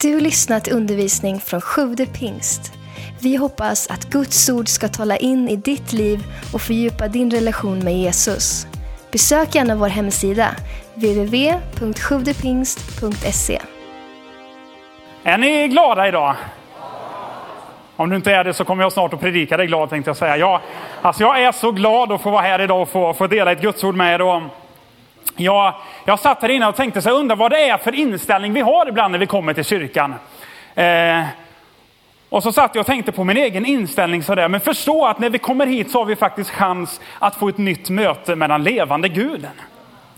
Du lyssnat till undervisning från Sjude pingst. Vi hoppas att Guds ord ska tala in i ditt liv och fördjupa din relation med Jesus. Besök gärna vår hemsida, www.sjuvdepingst.se. Är ni glada idag? Om du inte är det så kommer jag snart att predika dig glad tänkte jag säga. Jag, alltså jag är så glad att få vara här idag och få, få dela ett gudsord med er. Och jag, jag satt här inne och tänkte så undrar vad det är för inställning vi har ibland när vi kommer till kyrkan. Eh, och så satt jag och tänkte på min egen inställning sådär. Men förstå att när vi kommer hit så har vi faktiskt chans att få ett nytt möte med den levande guden.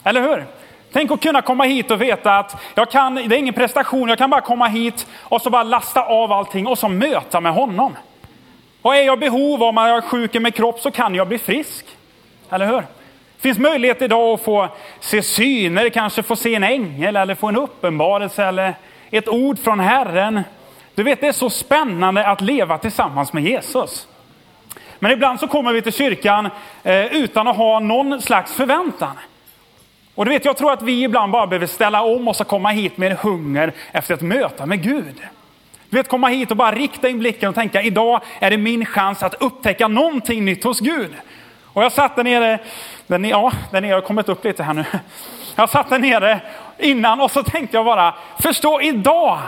Eller hur? Tänk att kunna komma hit och veta att jag kan, det är ingen prestation, jag kan bara komma hit och så bara lasta av allting och så möta med honom. Och är jag behov om jag är sjuk i min kropp så kan jag bli frisk. Eller hur? Det finns möjlighet idag att få se syner, kanske få se en ängel eller få en uppenbarelse eller ett ord från Herren. Du vet, det är så spännande att leva tillsammans med Jesus. Men ibland så kommer vi till kyrkan eh, utan att ha någon slags förväntan. Och du vet, jag tror att vi ibland bara behöver ställa om oss och komma hit med en hunger efter ett möte med Gud. Du vet, komma hit och bara rikta in blicken och tänka, idag är det min chans att upptäcka någonting nytt hos Gud. Och jag satt där nere, där nere, ja, där nere har kommit upp lite här nu. Jag satt där nere innan och så tänkte jag bara, förstå idag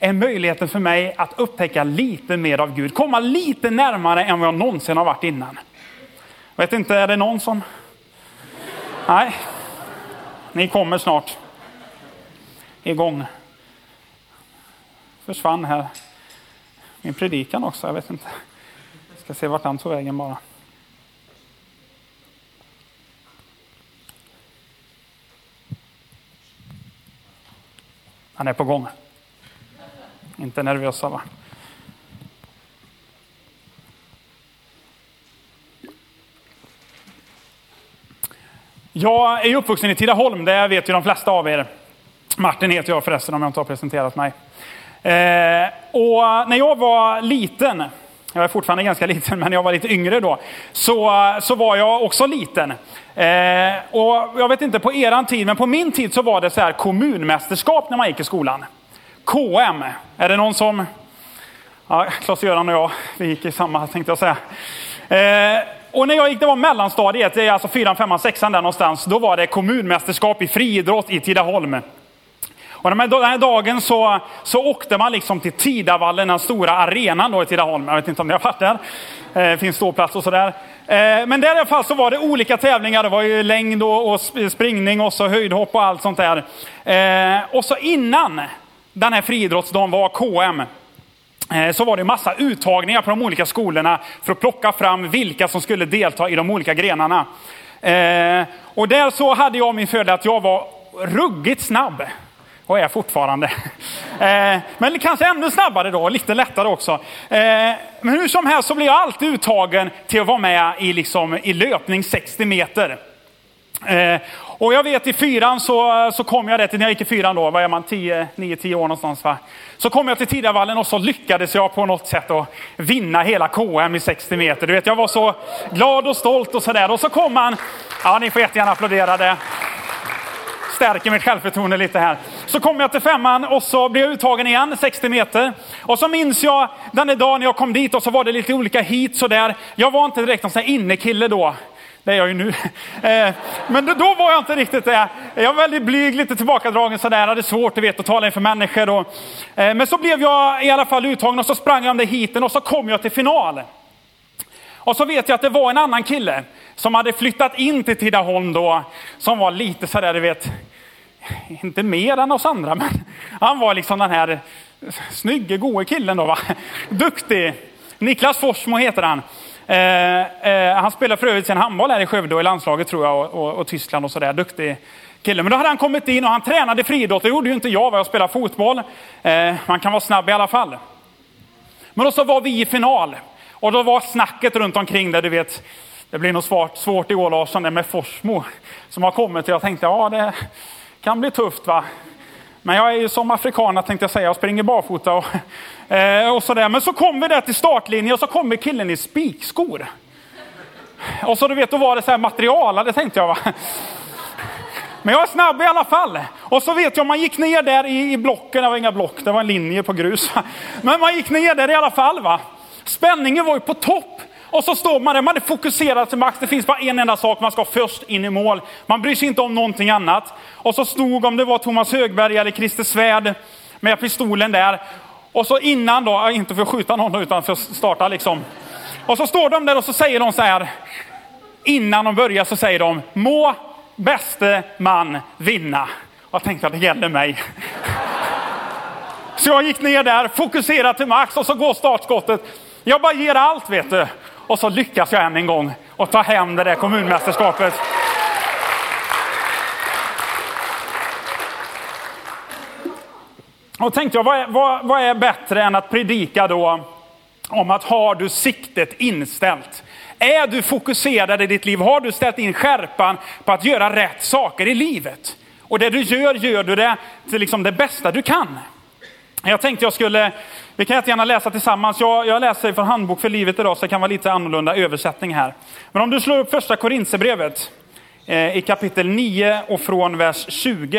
är möjligheten för mig att upptäcka lite mer av Gud. Komma lite närmare än vad jag någonsin har varit innan. Vet inte, är det någon som... Nej, ni kommer snart. Igång. Försvann här. Min predikan också, jag vet inte. Jag ska se vart han tog vägen bara. Han är på gång. Inte nervösa va? Jag är uppvuxen i Tidaholm, det vet ju de flesta av er. Martin heter jag förresten om jag inte har presenterat mig. Eh, och när jag var liten, jag är fortfarande ganska liten, men jag var lite yngre då, så, så var jag också liten. Eh, och jag vet inte på eran tid, men på min tid så var det så här kommunmästerskap när man gick i skolan. KM, är det någon som... Ja, Klas-Göran och jag, vi gick i samma tänkte jag säga. Eh, och när jag gick, det var mellanstadiet, det är alltså fyran, femman, sexan där någonstans, då var det kommunmästerskap i friidrott i Tidaholm. Och den här, dagen så, så åkte man liksom till Tidavallen, den stora arenan då i Tidaholm. Jag vet inte om ni har varit där. Det finns ståplats och sådär. Eh, men där i alla fall så var det olika tävlingar. Det var ju längd och, och springning och så höjdhopp och allt sånt där. Eh, och så innan den här friidrottsdagen var KM så var det massa uttagningar på de olika skolorna för att plocka fram vilka som skulle delta i de olika grenarna. Eh, och där så hade jag min fördel att jag var ruggigt snabb. Och är fortfarande. Eh, men kanske ännu snabbare då, lite lättare också. Eh, men hur som helst så blir jag alltid uttagen till att vara med i, liksom, i löpning 60 meter. Eh, och jag vet i fyran så, så kom jag rätt, när jag gick i fyran då, vad är man, 9-10 år någonstans va? Så kom jag till Tidavallen och så lyckades jag på något sätt att vinna hela KM i 60 meter. Du vet, jag var så glad och stolt och sådär. Och så kom man, ja ni får jättegärna applådera det. Stärker mitt självförtroende lite här. Så kom jag till femman och så blev jag uttagen igen, 60 meter. Och så minns jag den dagen när jag kom dit och så var det lite olika hit sådär. Jag var inte direkt någon sån här innekille då. Det är jag ju nu. Eh, men då var jag inte riktigt det. Jag var väldigt blyg, lite tillbakadragen sådär, hade svårt vet, att tala inför människor. Och, eh, men så blev jag i alla fall uttagen och så sprang jag om det hiten och så kom jag till final. Och så vet jag att det var en annan kille som hade flyttat in till Tidaholm då, som var lite sådär, du vet, inte mer än oss andra, men han var liksom den här snygge, goe killen då, va? duktig. Niklas Forsmo heter han. Eh, eh, han spelar för övrigt sin handboll här i Skövde och i landslaget tror jag och, och, och Tyskland och sådär. Duktig kille. Men då hade han kommit in och han tränade friidrott. Det gjorde ju inte jag, jag spelade fotboll. Eh, man kan vara snabb i alla fall. Men då så var vi i final. Och då var snacket runt omkring där, du vet, det blir nog svårt, svårt i år Larsson, det med Forsmo som har kommit. Och jag tänkte, ja det kan bli tufft va. Men jag är ju som afrikaner tänkte jag säga, jag springer barfota och, eh, och sådär. Men så kom vi där till startlinjen och så kommer killen i spikskor. Och så du vet, då var det så här materialade tänkte jag va. Men jag är snabb i alla fall. Och så vet jag, man gick ner där i, i blocken, det var inga block, det var en linje på grus. Men man gick ner där i alla fall. va. Spänningen var ju på topp. Och så står man där, man är fokuserad till max. Det finns bara en enda sak, man ska först in i mål. Man bryr sig inte om någonting annat. Och så stod, om det var Thomas Högberg eller Christer Svärd med pistolen där. Och så innan då, inte för att skjuta någon utan för att starta liksom. Och så står de där och så säger de så här. Innan de börjar så säger de, må bäste man vinna. Och jag tänkte att det gäller mig. Så jag gick ner där, fokuserad till max och så går startskottet. Jag bara ger allt vet du. Och så lyckas jag än en gång och ta hem det där kommunmästerskapet. Och tänkte jag, vad är, vad, vad är bättre än att predika då om att har du siktet inställt? Är du fokuserad i ditt liv? Har du ställt in skärpan på att göra rätt saker i livet? Och det du gör, gör du det till liksom det bästa du kan. Jag tänkte jag skulle, vi kan jättegärna läsa tillsammans. Jag, jag läser från Handbok för livet idag så det kan vara lite annorlunda översättning här. Men om du slår upp första Korinthierbrevet eh, i kapitel 9 och från vers 20.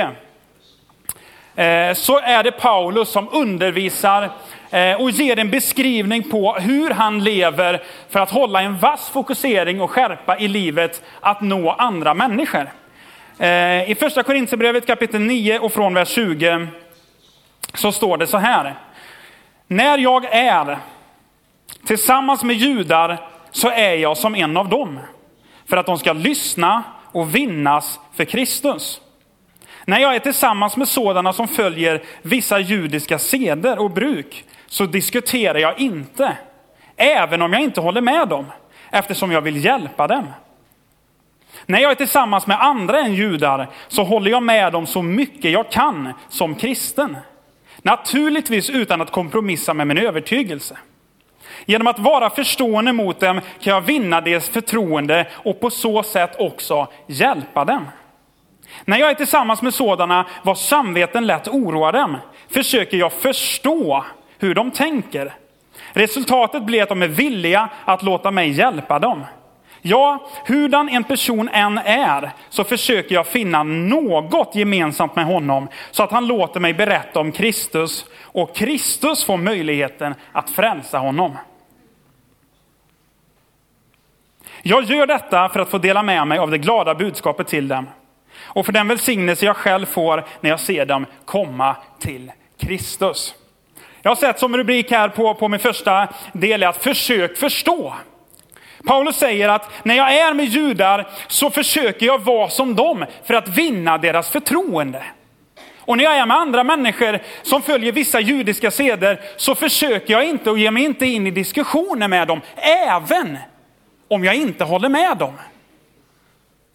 Eh, så är det Paulus som undervisar eh, och ger en beskrivning på hur han lever för att hålla en vass fokusering och skärpa i livet att nå andra människor. Eh, I första Korinthierbrevet kapitel 9 och från vers 20 så står det så här. När jag är tillsammans med judar så är jag som en av dem. För att de ska lyssna och vinnas för Kristus. När jag är tillsammans med sådana som följer vissa judiska seder och bruk så diskuterar jag inte, även om jag inte håller med dem, eftersom jag vill hjälpa dem. När jag är tillsammans med andra än judar så håller jag med dem så mycket jag kan som kristen. Naturligtvis utan att kompromissa med min övertygelse. Genom att vara förstående mot dem kan jag vinna deras förtroende och på så sätt också hjälpa dem. När jag är tillsammans med sådana vars samveten lätt oroar dem försöker jag förstå hur de tänker. Resultatet blir att de är villiga att låta mig hjälpa dem. Ja, hurdan en person än är så försöker jag finna något gemensamt med honom så att han låter mig berätta om Kristus och Kristus får möjligheten att frälsa honom. Jag gör detta för att få dela med mig av det glada budskapet till dem och för den välsignelse jag själv får när jag ser dem komma till Kristus. Jag har sett som rubrik här på, på min första del att försök förstå. Paulus säger att när jag är med judar så försöker jag vara som dem för att vinna deras förtroende. Och när jag är med andra människor som följer vissa judiska seder så försöker jag inte och ger mig inte in i diskussioner med dem, även om jag inte håller med dem.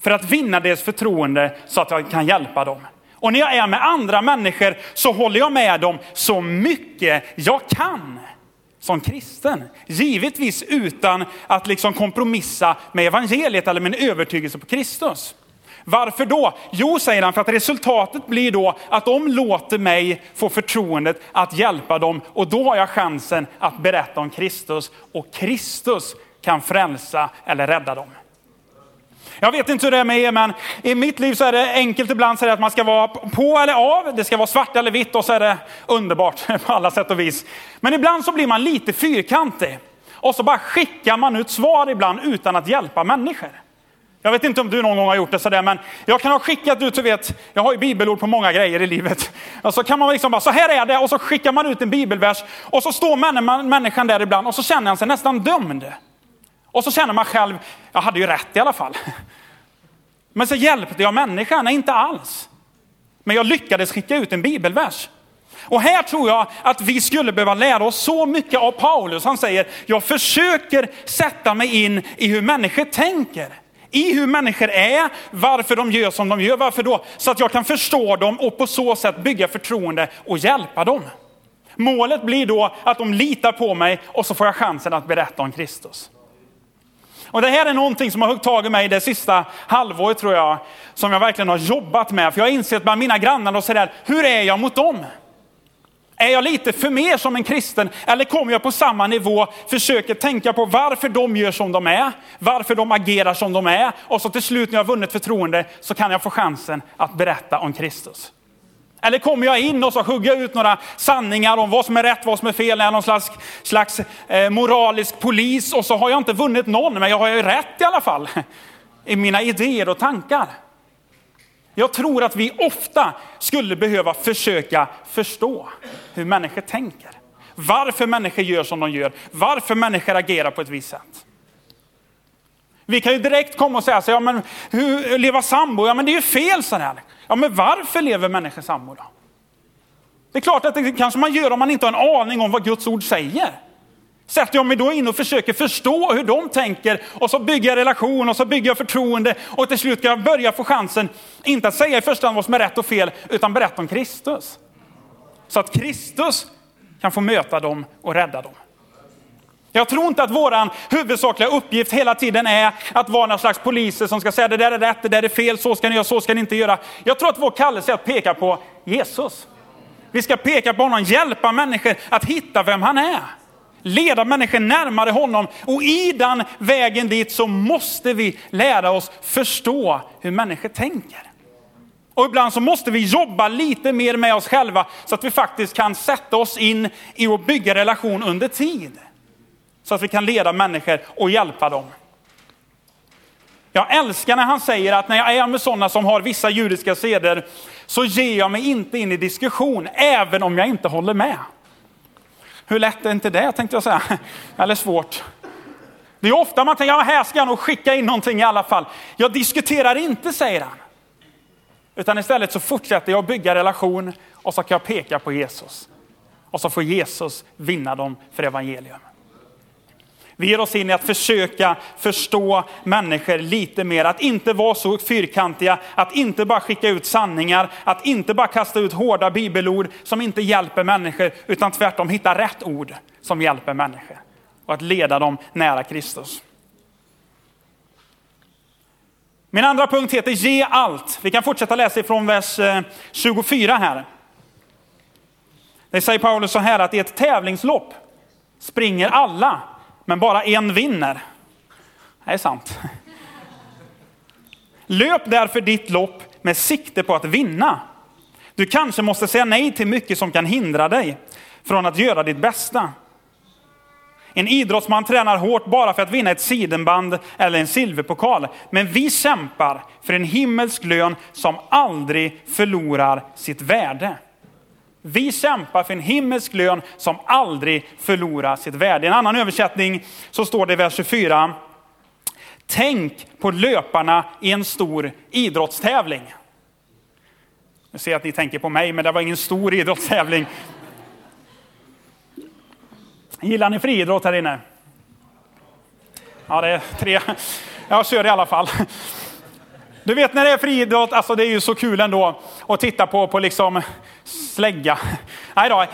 För att vinna deras förtroende så att jag kan hjälpa dem. Och när jag är med andra människor så håller jag med dem så mycket jag kan som kristen. Givetvis utan att liksom kompromissa med evangeliet eller med en övertygelse på Kristus. Varför då? Jo, säger han, för att resultatet blir då att de låter mig få förtroendet att hjälpa dem och då har jag chansen att berätta om Kristus och Kristus kan frälsa eller rädda dem. Jag vet inte hur det är med er, men i mitt liv så är det enkelt ibland så att man ska vara på eller av. Det ska vara svart eller vitt och så är det underbart på alla sätt och vis. Men ibland så blir man lite fyrkantig. Och så bara skickar man ut svar ibland utan att hjälpa människor. Jag vet inte om du någon gång har gjort det sådär, men jag kan ha skickat ut, du vet, jag har ju bibelord på många grejer i livet. Och så kan man liksom bara, så här är det, och så skickar man ut en bibelvers och så står människan där ibland och så känner han sig nästan dömd. Och så känner man själv, jag hade ju rätt i alla fall. Men så hjälpte jag människan, nej inte alls. Men jag lyckades skicka ut en bibelvers. Och här tror jag att vi skulle behöva lära oss så mycket av Paulus. Han säger, jag försöker sätta mig in i hur människor tänker. I hur människor är, varför de gör som de gör, varför då? Så att jag kan förstå dem och på så sätt bygga förtroende och hjälpa dem. Målet blir då att de litar på mig och så får jag chansen att berätta om Kristus. Och det här är någonting som har huggit tag i mig det sista halvåret tror jag, som jag verkligen har jobbat med. För jag har insett bland mina grannar och sådär, hur är jag mot dem? Är jag lite för mer som en kristen eller kommer jag på samma nivå, försöker tänka på varför de gör som de är, varför de agerar som de är och så till slut när jag har vunnit förtroende så kan jag få chansen att berätta om Kristus. Eller kommer jag in och så hugger jag ut några sanningar om vad som är rätt, vad som är fel, är någon slags, slags eh, moralisk polis och så har jag inte vunnit någon, men jag har ju rätt i alla fall i mina idéer och tankar. Jag tror att vi ofta skulle behöva försöka förstå hur människor tänker. Varför människor gör som de gör, varför människor agerar på ett visst sätt. Vi kan ju direkt komma och säga, så, ja, men hur leva sambo? Ja men det är ju fel sådär. Ja men varför lever människor sambo då? Det är klart att det kanske man gör om man inte har en aning om vad Guds ord säger. Sätter jag mig då in och försöker förstå hur de tänker och så bygger jag relation och så bygger jag förtroende och till slut kan jag börja få chansen, inte att säga i första hand vad som är rätt och fel, utan berätta om Kristus. Så att Kristus kan få möta dem och rädda dem. Jag tror inte att vår huvudsakliga uppgift hela tiden är att vara någon slags poliser som ska säga det där är rätt, det där är fel, så ska ni göra, så ska ni inte göra. Jag tror att vår kallelse är att peka på Jesus. Vi ska peka på honom, hjälpa människor att hitta vem han är. Leda människor närmare honom och i den vägen dit så måste vi lära oss förstå hur människor tänker. Och ibland så måste vi jobba lite mer med oss själva så att vi faktiskt kan sätta oss in i att bygga relation under tid. Så att vi kan leda människor och hjälpa dem. Jag älskar när han säger att när jag är med sådana som har vissa judiska seder så ger jag mig inte in i diskussion, även om jag inte håller med. Hur lätt är inte det tänkte jag säga, eller svårt. Det är ofta man tänker, ja, här ska jag nog skicka in någonting i alla fall. Jag diskuterar inte, säger han. Utan istället så fortsätter jag bygga relation och så kan jag peka på Jesus. Och så får Jesus vinna dem för evangelium. Vi ger oss in i att försöka förstå människor lite mer, att inte vara så fyrkantiga, att inte bara skicka ut sanningar, att inte bara kasta ut hårda bibelord som inte hjälper människor, utan tvärtom hitta rätt ord som hjälper människor och att leda dem nära Kristus. Min andra punkt heter ge allt. Vi kan fortsätta läsa ifrån vers eh, 24 här. Det säger Paulus så här att i ett tävlingslopp springer alla men bara en vinner. Det är sant. Löp därför ditt lopp med sikte på att vinna. Du kanske måste säga nej till mycket som kan hindra dig från att göra ditt bästa. En idrottsman tränar hårt bara för att vinna ett sidenband eller en silverpokal. Men vi kämpar för en himmelsk lön som aldrig förlorar sitt värde. Vi kämpar för en himmelsk lön som aldrig förlorar sitt värde. I en annan översättning så står det i vers 24. Tänk på löparna i en stor idrottstävling. Nu ser att ni tänker på mig, men det var ingen stor idrottstävling. Gillar ni friidrott här inne? Ja, det är tre. Jag kör i alla fall. Du vet när det är friidrott, alltså det är ju så kul ändå att titta på, på liksom slägga. Nej då,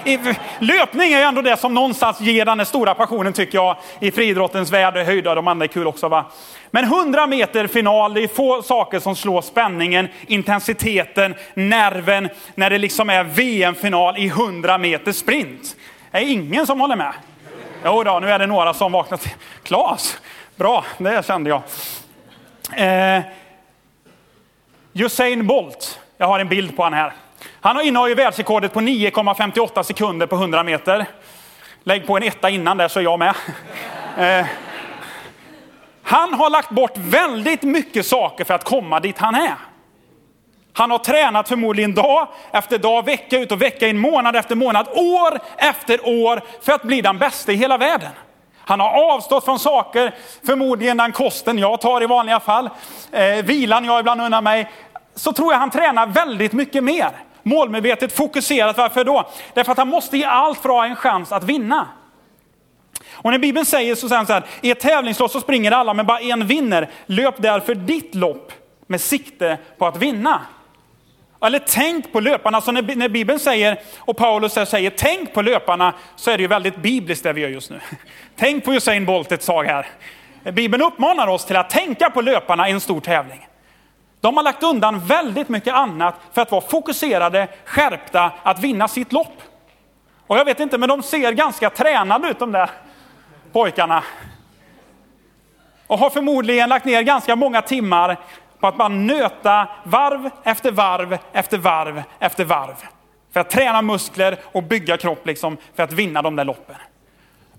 löpning är ju ändå det som någonstans ger den stora passionen tycker jag i friidrottens värld. Höjda, de andra är kul också va. Men 100 meter final, det är få saker som slår spänningen, intensiteten, nerven när det liksom är VM-final i 100 meter sprint. Det är ingen som håller med. Jo då, nu är det några som vaknat. Klas, bra, det kände jag. Eh, Usain Bolt, jag har en bild på honom här. Han innehar ju världsrekordet på 9,58 sekunder på 100 meter. Lägg på en etta innan där så är jag med. Eh, han har lagt bort väldigt mycket saker för att komma dit han är. Han har tränat förmodligen dag efter dag, vecka ut och vecka in, månad efter månad, år efter år för att bli den bästa i hela världen. Han har avstått från saker, förmodligen den kosten jag tar i vanliga fall, eh, vilan jag ibland unnar mig. Så tror jag han tränar väldigt mycket mer. Målmedvetet fokuserat. Varför då? Därför att han måste ge allt för att ha en chans att vinna. Och när Bibeln säger så säger han så här, i ett tävlingslopp så springer alla men bara en vinner. Löp därför ditt lopp med sikte på att vinna. Eller tänk på löparna. Så när, när Bibeln säger, och Paulus säger, tänk på löparna, så är det ju väldigt bibliskt det vi gör just nu. Tänk på Usain Bolt ett tag här. Bibeln uppmanar oss till att tänka på löparna i en stor tävling. De har lagt undan väldigt mycket annat för att vara fokuserade, skärpta, att vinna sitt lopp. Och jag vet inte, men de ser ganska tränade ut de där pojkarna. Och har förmodligen lagt ner ganska många timmar på att bara nöta varv efter varv efter varv efter varv. För att träna muskler och bygga kropp liksom, för att vinna de där loppen.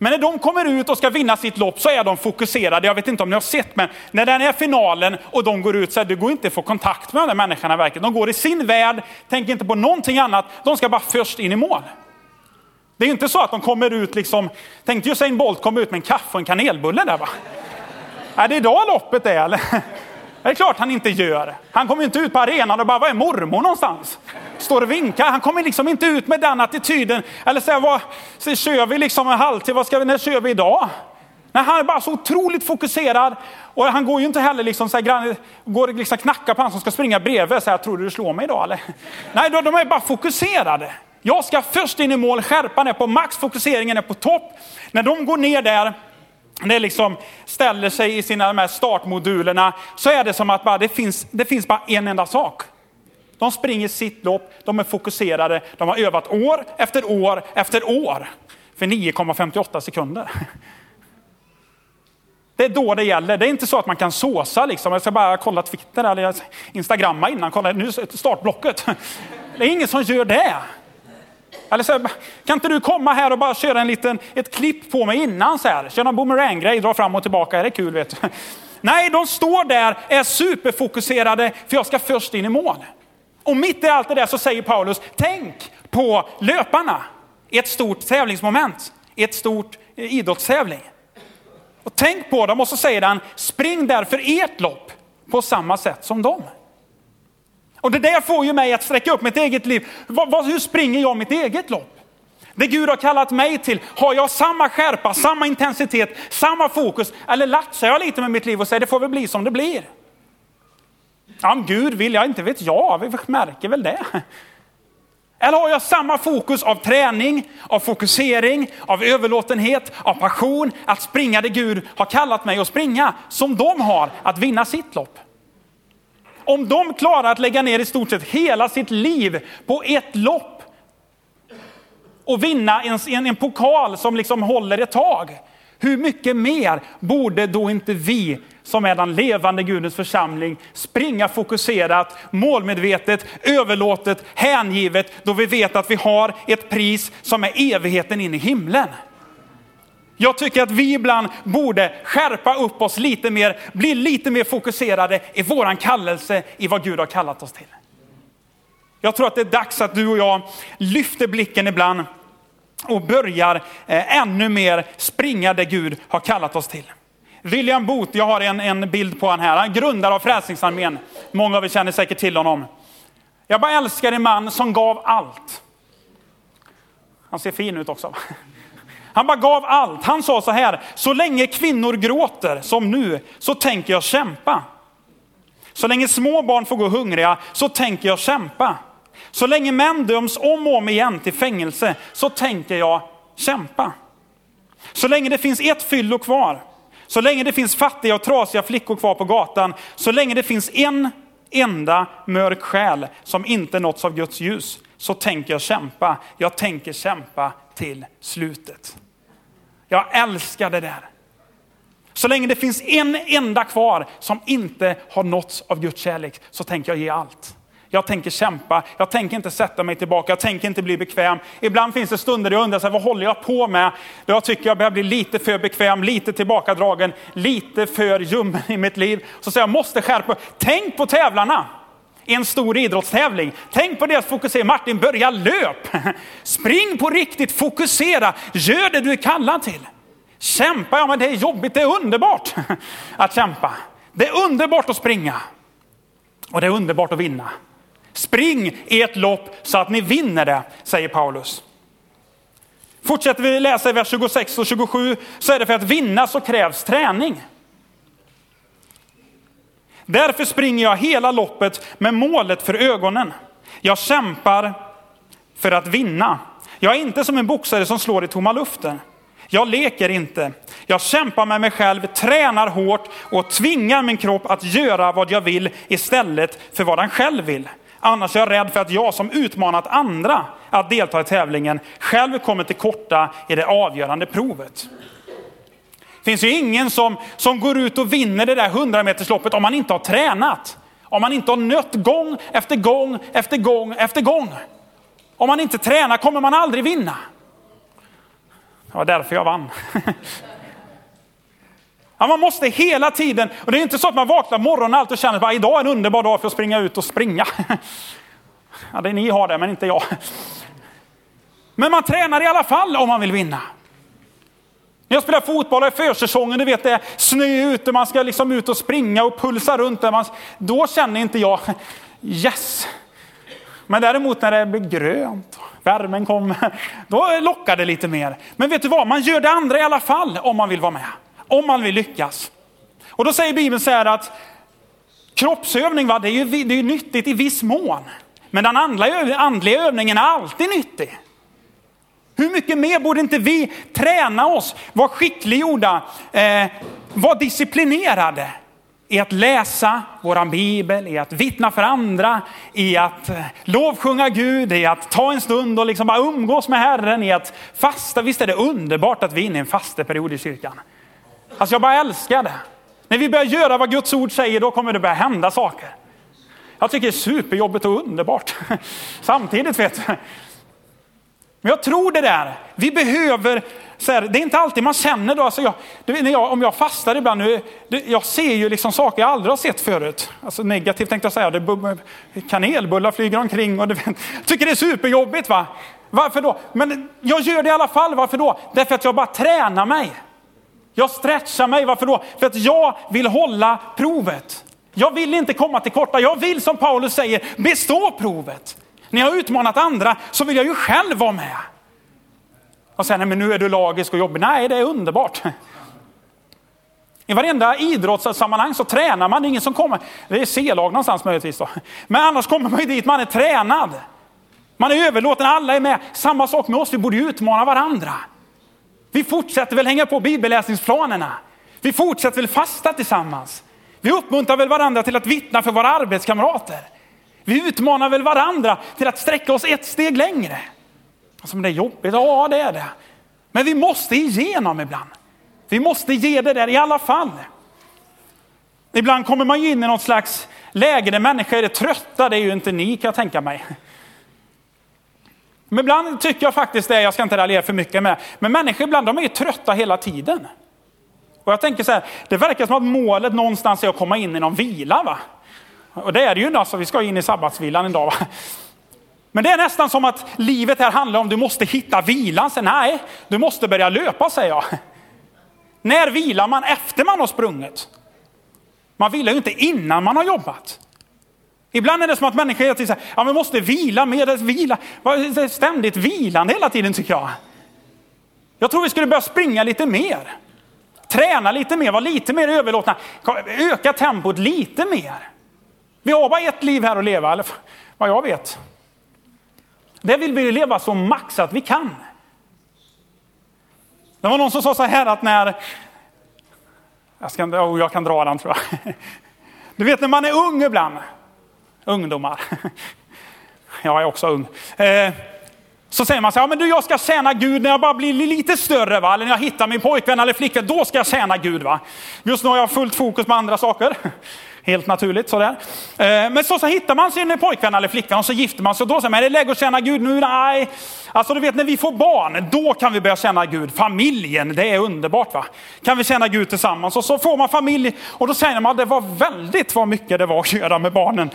Men när de kommer ut och ska vinna sitt lopp så är de fokuserade. Jag vet inte om ni har sett, men när den är finalen och de går ut så här, det går inte att få kontakt med de där människorna. Verkligen. De går i sin värld, tänker inte på någonting annat. De ska bara först in i mål. Det är inte så att de kommer ut, liksom, tänkte Usain Bolt komma ut med en kaffe och en kanelbulle där va? Är det idag loppet är eller? Det är klart han inte gör. Han kommer inte ut på arenan och bara, var är mormor någonstans? Står och vinkar. Han kommer liksom inte ut med den attityden. Eller säga, vad, så kör vi liksom en halvtimme, vad ska vi, när kör vi idag? Nej, han är bara så otroligt fokuserad. Och han går ju inte heller liksom så här, går liksom knacka på han som ska springa bredvid. Så här, tror du du slår mig idag eller? Nej, de, de är bara fokuserade. Jag ska först in i mål, skärpan är på max, fokuseringen är på topp. När de går ner där, det liksom ställer sig i sina de här startmodulerna, så är det som att bara, det, finns, det finns bara en enda sak. De springer sitt lopp, de är fokuserade, de har övat år efter år efter år för 9,58 sekunder. Det är då det gäller. Det är inte så att man kan såsa. Liksom. Jag ska bara kolla Twitter eller Instagramma innan. Kolla nu startblocket. Det är ingen som gör det. Eller så, kan inte du komma här och bara köra en liten, ett klipp på mig innan så här? Köra en boomerang-grej, dra fram och tillbaka, det är kul vet du. Nej, de står där, är superfokuserade, för jag ska först in i mål. Och mitt i allt det där så säger Paulus, tänk på löparna. Ett stort tävlingsmoment, ett stort eh, idrottstävling. Och tänk på dem och så säger han, spring därför ert lopp på samma sätt som dem. Och det där får ju mig att sträcka upp mitt eget liv. hur springer jag mitt eget lopp? Det Gud har kallat mig till, har jag samma skärpa, samma intensitet, samma fokus? Eller latsar jag lite med mitt liv och säger det får väl bli som det blir? Ja, om Gud vill, jag inte vet jag, vi märker väl det. Eller har jag samma fokus av träning, av fokusering, av överlåtenhet, av passion, att springa det Gud har kallat mig att springa, som de har att vinna sitt lopp? Om de klarar att lägga ner i stort sett hela sitt liv på ett lopp och vinna en, en, en pokal som liksom håller ett tag. Hur mycket mer borde då inte vi som är den levande Gudens församling springa fokuserat, målmedvetet, överlåtet, hängivet då vi vet att vi har ett pris som är evigheten in i himlen. Jag tycker att vi ibland borde skärpa upp oss lite mer, bli lite mer fokuserade i våran kallelse, i vad Gud har kallat oss till. Jag tror att det är dags att du och jag lyfter blicken ibland och börjar eh, ännu mer springa det Gud har kallat oss till. William Booth, jag har en, en bild på honom här, han grundare av Frälsningsarmén. Många av er känner säkert till honom. Jag bara älskar en man som gav allt. Han ser fin ut också. Han bara gav allt. Han sa så här, så länge kvinnor gråter som nu så tänker jag kämpa. Så länge små barn får gå hungriga så tänker jag kämpa. Så länge män döms om och om igen till fängelse så tänker jag kämpa. Så länge det finns ett fyllo kvar, så länge det finns fattiga och trasiga flickor kvar på gatan, så länge det finns en enda mörk själ som inte nåtts av Guds ljus, så tänker jag kämpa. Jag tänker kämpa till slutet. Jag älskar det där. Så länge det finns en enda kvar som inte har nåtts av Guds kärlek så tänker jag ge allt. Jag tänker kämpa, jag tänker inte sätta mig tillbaka, jag tänker inte bli bekväm. Ibland finns det stunder där jag undrar, så här, vad håller jag på med? Då jag tycker jag börjar bli lite för bekväm, lite tillbakadragen, lite för ljummen i mitt liv. Så säger jag, måste skärpa Tänk på tävlarna i en stor idrottstävling. Tänk på deras fokusering. Martin, börja löp! Spring på riktigt, fokusera, gör det du är kallad till. Kämpa, ja men det är jobbigt, det är underbart att kämpa. Det är underbart att springa. Och det är underbart att vinna. Spring i ett lopp så att ni vinner det, säger Paulus. Fortsätter vi läsa i vers 26 och 27 så är det för att vinna så krävs träning. Därför springer jag hela loppet med målet för ögonen. Jag kämpar för att vinna. Jag är inte som en boxare som slår i tomma luften. Jag leker inte. Jag kämpar med mig själv, tränar hårt och tvingar min kropp att göra vad jag vill istället för vad den själv vill. Annars är jag rädd för att jag som utmanat andra att delta i tävlingen själv kommer till korta i det avgörande provet. Det finns ju ingen som, som går ut och vinner det där 100 metersloppet om man inte har tränat. Om man inte har nött gång efter gång efter gång efter gång. Om man inte tränar kommer man aldrig vinna. Det var därför jag vann. Ja, man måste hela tiden, och det är inte så att man vaknar morgonen och alltid känner att idag är en underbar dag för att springa ut och springa. Ja, det ni har det, men inte jag. Men man tränar i alla fall om man vill vinna. När jag spelar fotboll i är försäsongen, du vet det är snö ute, man ska liksom ut och springa och pulsa runt. Där man, då känner inte jag yes. Men däremot när det blir grönt, värmen kommer, då lockar det lite mer. Men vet du vad, man gör det andra i alla fall om man vill vara med. Om man vill lyckas. Och då säger Bibeln så här att kroppsövning, va, det är ju det är nyttigt i viss mån. Men den andliga, andliga övningen är alltid nyttig. Hur mycket mer borde inte vi träna oss, vara skickliggjorda, eh, vara disciplinerade i att läsa våran bibel, i att vittna för andra, i att eh, lovsjunga Gud, i att ta en stund och liksom bara umgås med Herren, i att fasta. Visst är det underbart att vi är inne i en fasteperiod i kyrkan. Alltså jag bara älskar det. När vi börjar göra vad Guds ord säger, då kommer det börja hända saker. Jag tycker det är superjobbigt och underbart. Samtidigt vet du. Men jag tror det där, vi behöver, så här, det är inte alltid man känner då, alltså jag, när jag, om jag fastar ibland, nu, jag ser ju liksom saker jag aldrig har sett förut. Alltså negativt tänkte jag säga, det, kanelbullar flyger omkring och det, tycker det är superjobbigt. Va? Varför då? Men jag gör det i alla fall, varför då? Därför att jag bara tränar mig. Jag stretchar mig, varför då? För att jag vill hålla provet. Jag vill inte komma till korta, jag vill som Paulus säger bestå provet. När jag har utmanat andra så vill jag ju själv vara med. Och sen, men nu är du lagisk och jobbig. Nej, det är underbart. I varenda idrottssammanhang så tränar man, det är ingen som kommer, det är C-lag någonstans möjligtvis då. Men annars kommer man ju dit, man är tränad. Man är överlåten, alla är med. Samma sak med oss, vi borde utmana varandra. Vi fortsätter väl hänga på bibelläsningsplanerna. Vi fortsätter väl fasta tillsammans. Vi uppmuntrar väl varandra till att vittna för våra arbetskamrater. Vi utmanar väl varandra till att sträcka oss ett steg längre. Alltså, men det är jobbigt, ja det är det. Men vi måste igenom ibland. Vi måste ge det där i alla fall. Ibland kommer man ju in i något slags läge där människor är trötta, det är ju inte ni kan jag tänka mig. Men ibland tycker jag faktiskt det, jag ska inte raljera för mycket med, men människor ibland de är ju trötta hela tiden. Och jag tänker så här, det verkar som att målet någonstans är att komma in i någon vila. Va? Och det är det ju, alltså, vi ska in i sabbatsvilan en dag. Va? Men det är nästan som att livet här handlar om, du måste hitta vilan. Så, nej, du måste börja löpa säger jag. När vilar man efter man har sprungit? Man vilar ju inte innan man har jobbat. Ibland är det som att människor hela tiden säger, ja vi måste vila mer, vila. Ständigt vilande hela tiden tycker jag. Jag tror vi skulle börja springa lite mer. Träna lite mer, vara lite mer överlåtna. Öka tempot lite mer. Vi har bara ett liv här att leva, eller vad jag vet. Det vill vi leva så maxat vi kan. Det var någon som sa så här att när... Jag, ska, oh, jag kan dra den tror jag. Du vet när man är ung ibland. Ungdomar. Jag är också ung. Eh, så säger man så här, ja, men du jag ska tjäna Gud när jag bara blir lite större, va? eller när jag hittar min pojkvän eller flicka, då ska jag tjäna Gud. Va? Just nu har jag fullt fokus på andra saker. Helt naturligt sådär. Eh, men så, så hittar man sin pojkvän eller flickvän och så gifter man sig. Och då säger man, är det läge att tjäna Gud nu? Nej. Alltså du vet när vi får barn, då kan vi börja känna Gud. Familjen, det är underbart va. Kan vi känna Gud tillsammans. Och så får man familj och då säger man, det var väldigt vad mycket det var att göra med barnen.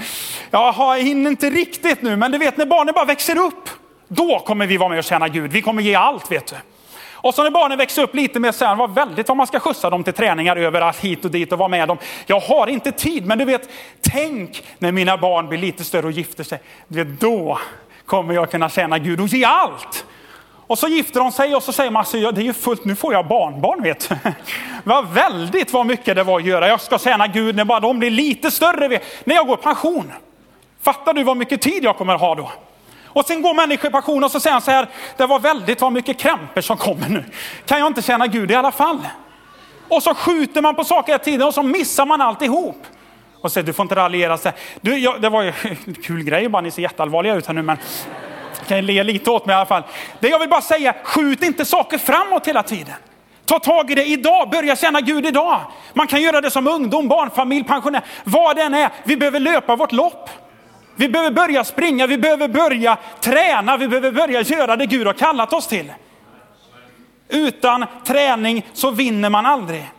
Jag hinner inte riktigt nu, men du vet när barnen bara växer upp. Då kommer vi vara med och tjäna Gud. Vi kommer ge allt vet du. Och så när barnen växer upp lite mer så här, vad väldigt vad man ska skjutsa dem till träningar överallt hit och dit och vara med dem. Jag har inte tid, men du vet, tänk när mina barn blir lite större och gifter sig. Du vet, då kommer jag kunna tjäna Gud och ge allt. Och så gifter de sig och så säger man, alltså, ja, det är ju fullt, nu får jag barnbarn vet du. Vad väldigt vad mycket det var att göra. Jag ska tjäna Gud när bara de blir lite större, när jag går i pension. Fattar du vad mycket tid jag kommer att ha då? Och sen går människor i passion och så säger han så här, det var väldigt vad mycket krämpor som kommer nu. Kan jag inte tjäna Gud i alla fall? Och så skjuter man på saker hela tiden och så missar man alltihop. Och säger du får inte raljera. Så du, jag, det var ju en kul grej bara, ni ser jätteallvarliga ut här nu men kan jag le lite åt mig i alla fall. Det jag vill bara säga, skjut inte saker framåt hela tiden. Ta tag i det idag, börja känna Gud idag. Man kan göra det som ungdom, barnfamilj, pensionär, vad det än är. Vi behöver löpa vårt lopp. Vi behöver börja springa, vi behöver börja träna, vi behöver börja göra det Gud har kallat oss till. Utan träning så vinner man aldrig.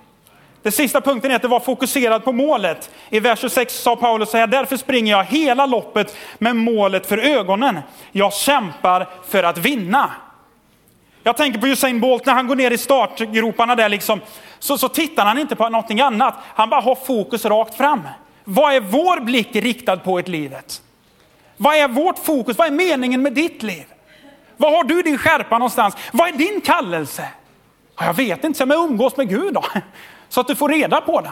Den sista punkten är att det var fokuserad på målet. I vers 26 sa Paulus så här, därför springer jag hela loppet med målet för ögonen. Jag kämpar för att vinna. Jag tänker på Usain Bolt när han går ner i startgroparna där liksom, så, så tittar han inte på någonting annat. Han bara har fokus rakt fram. Vad är vår blick riktad på i livet? Vad är vårt fokus? Vad är meningen med ditt liv? Var har du din skärpa någonstans? Vad är din kallelse? Jag vet inte, men umgås med Gud då. Så att du får reda på den.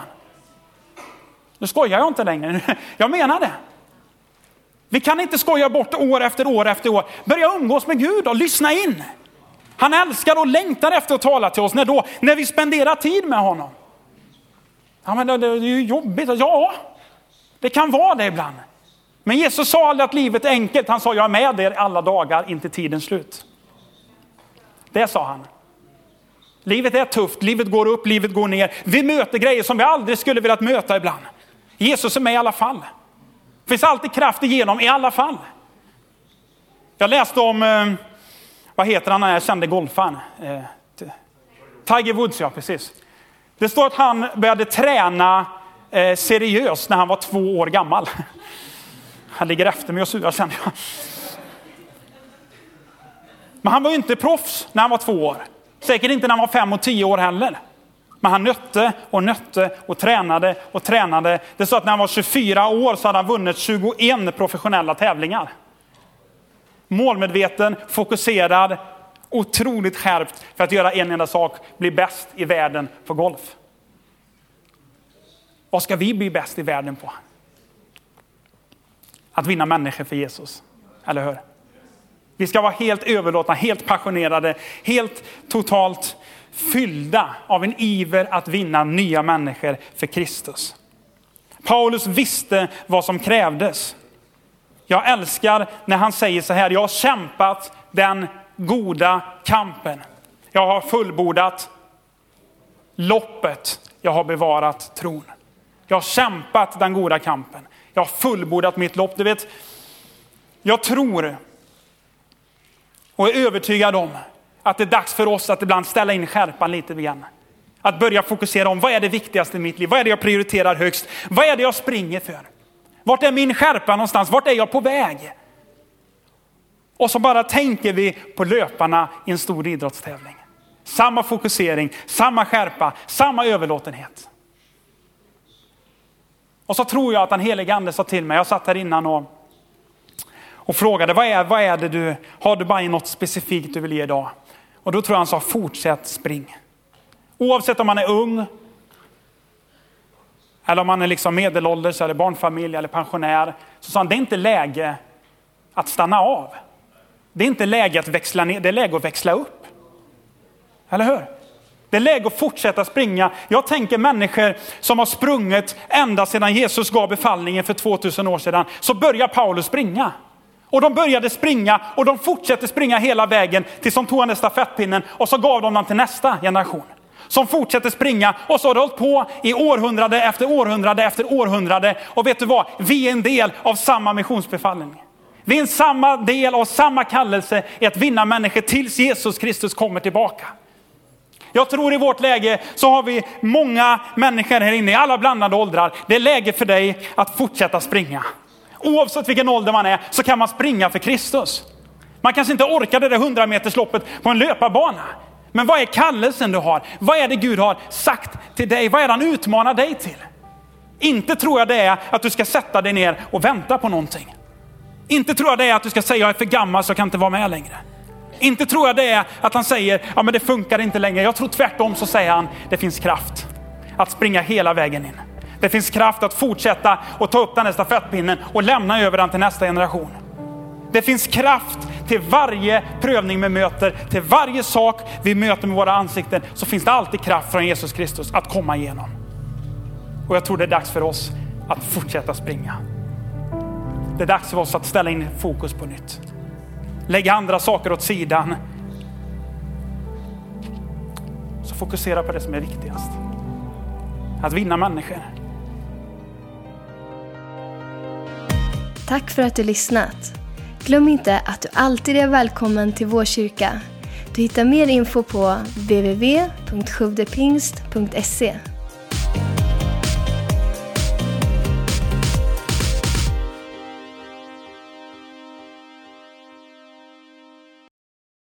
Nu skojar jag inte längre, jag menar det. Vi kan inte skoja bort år efter år efter år. Börja umgås med Gud och lyssna in. Han älskar och längtar efter att tala till oss. När då? När vi spenderar tid med honom. Ja, men det, det är ju jobbigt. Ja, det kan vara det ibland. Men Jesus sa aldrig att livet är enkelt. Han sa jag är med er alla dagar inte tidens slut. Det sa han. Livet är tufft, livet går upp, livet går ner. Vi möter grejer som vi aldrig skulle velat möta ibland. Jesus är med i alla fall. Det finns alltid kraft igenom i alla fall. Jag läste om, eh, vad heter han, den här kände golfaren? Eh, Tiger Woods, ja precis. Det står att han började träna eh, seriöst när han var två år gammal. Han ligger efter mig och surar sen. Men han var ju inte proffs när han var två år. Säkert inte när han var fem och tio år heller. Men han nötte och nötte och tränade och tränade. Det är så att när han var 24 år så hade han vunnit 21 professionella tävlingar. Målmedveten, fokuserad, otroligt skärpt för att göra en enda sak, bli bäst i världen på golf. Vad ska vi bli bäst i världen på? Att vinna människor för Jesus, eller hur? Vi ska vara helt överlåtna, helt passionerade, helt totalt fyllda av en iver att vinna nya människor för Kristus. Paulus visste vad som krävdes. Jag älskar när han säger så här, jag har kämpat den goda kampen. Jag har fullbordat loppet, jag har bevarat tron. Jag har kämpat den goda kampen. Jag har fullbordat mitt lopp. Du vet, jag tror och är övertygad om att det är dags för oss att ibland ställa in skärpan lite grann. Att börja fokusera om vad är det viktigaste i mitt liv? Vad är det jag prioriterar högst? Vad är det jag springer för? Vart är min skärpa någonstans? Vart är jag på väg? Och så bara tänker vi på löparna i en stor idrottstävling. Samma fokusering, samma skärpa, samma överlåtenhet. Och så tror jag att den helige ande sa till mig, jag satt här innan och och frågade vad är, vad är det du, har du bara något specifikt du vill ge idag? Och då tror jag han sa fortsätt spring. Oavsett om man är ung, eller om man är liksom medelålders, eller barnfamilj eller pensionär. Så sa han, det är inte läge att stanna av. Det är inte läge att växla ner, det är läge att växla upp. Eller hur? Det är läge att fortsätta springa. Jag tänker människor som har sprungit ända sedan Jesus gav befallningen för 2000 år sedan. Så börjar Paulus springa. Och de började springa och de fortsatte springa hela vägen tills de tog den stafettpinnen och så gav de den till nästa generation. Som fortsätter springa och så har det hållit på i århundrade efter århundrade efter århundrade. Och vet du vad? Vi är en del av samma missionsbefallning. Vi är en samma del av samma kallelse i att vinna människor tills Jesus Kristus kommer tillbaka. Jag tror i vårt läge så har vi många människor här inne i alla blandade åldrar. Det är läge för dig att fortsätta springa. Oavsett vilken ålder man är så kan man springa för Kristus. Man kanske inte orkar det där 100 metersloppet på en löparbana. Men vad är kallelsen du har? Vad är det Gud har sagt till dig? Vad är det han utmanar dig till? Inte tror jag det är att du ska sätta dig ner och vänta på någonting. Inte tror jag det är att du ska säga jag är för gammal så jag kan inte vara med längre. Inte tror jag det är att han säger ja men det funkar inte längre. Jag tror tvärtom så säger han det finns kraft att springa hela vägen in. Det finns kraft att fortsätta och ta upp den här stafettpinnen och lämna över den till nästa generation. Det finns kraft till varje prövning vi möter, till varje sak vi möter med våra ansikten, så finns det alltid kraft från Jesus Kristus att komma igenom. Och jag tror det är dags för oss att fortsätta springa. Det är dags för oss att ställa in fokus på nytt. Lägga andra saker åt sidan. Så fokusera på det som är viktigast. Att vinna människor. Tack för att du lyssnat. Glöm inte att du alltid är välkommen till vår kyrka. Du hittar mer info på www.sjuvdepingst.se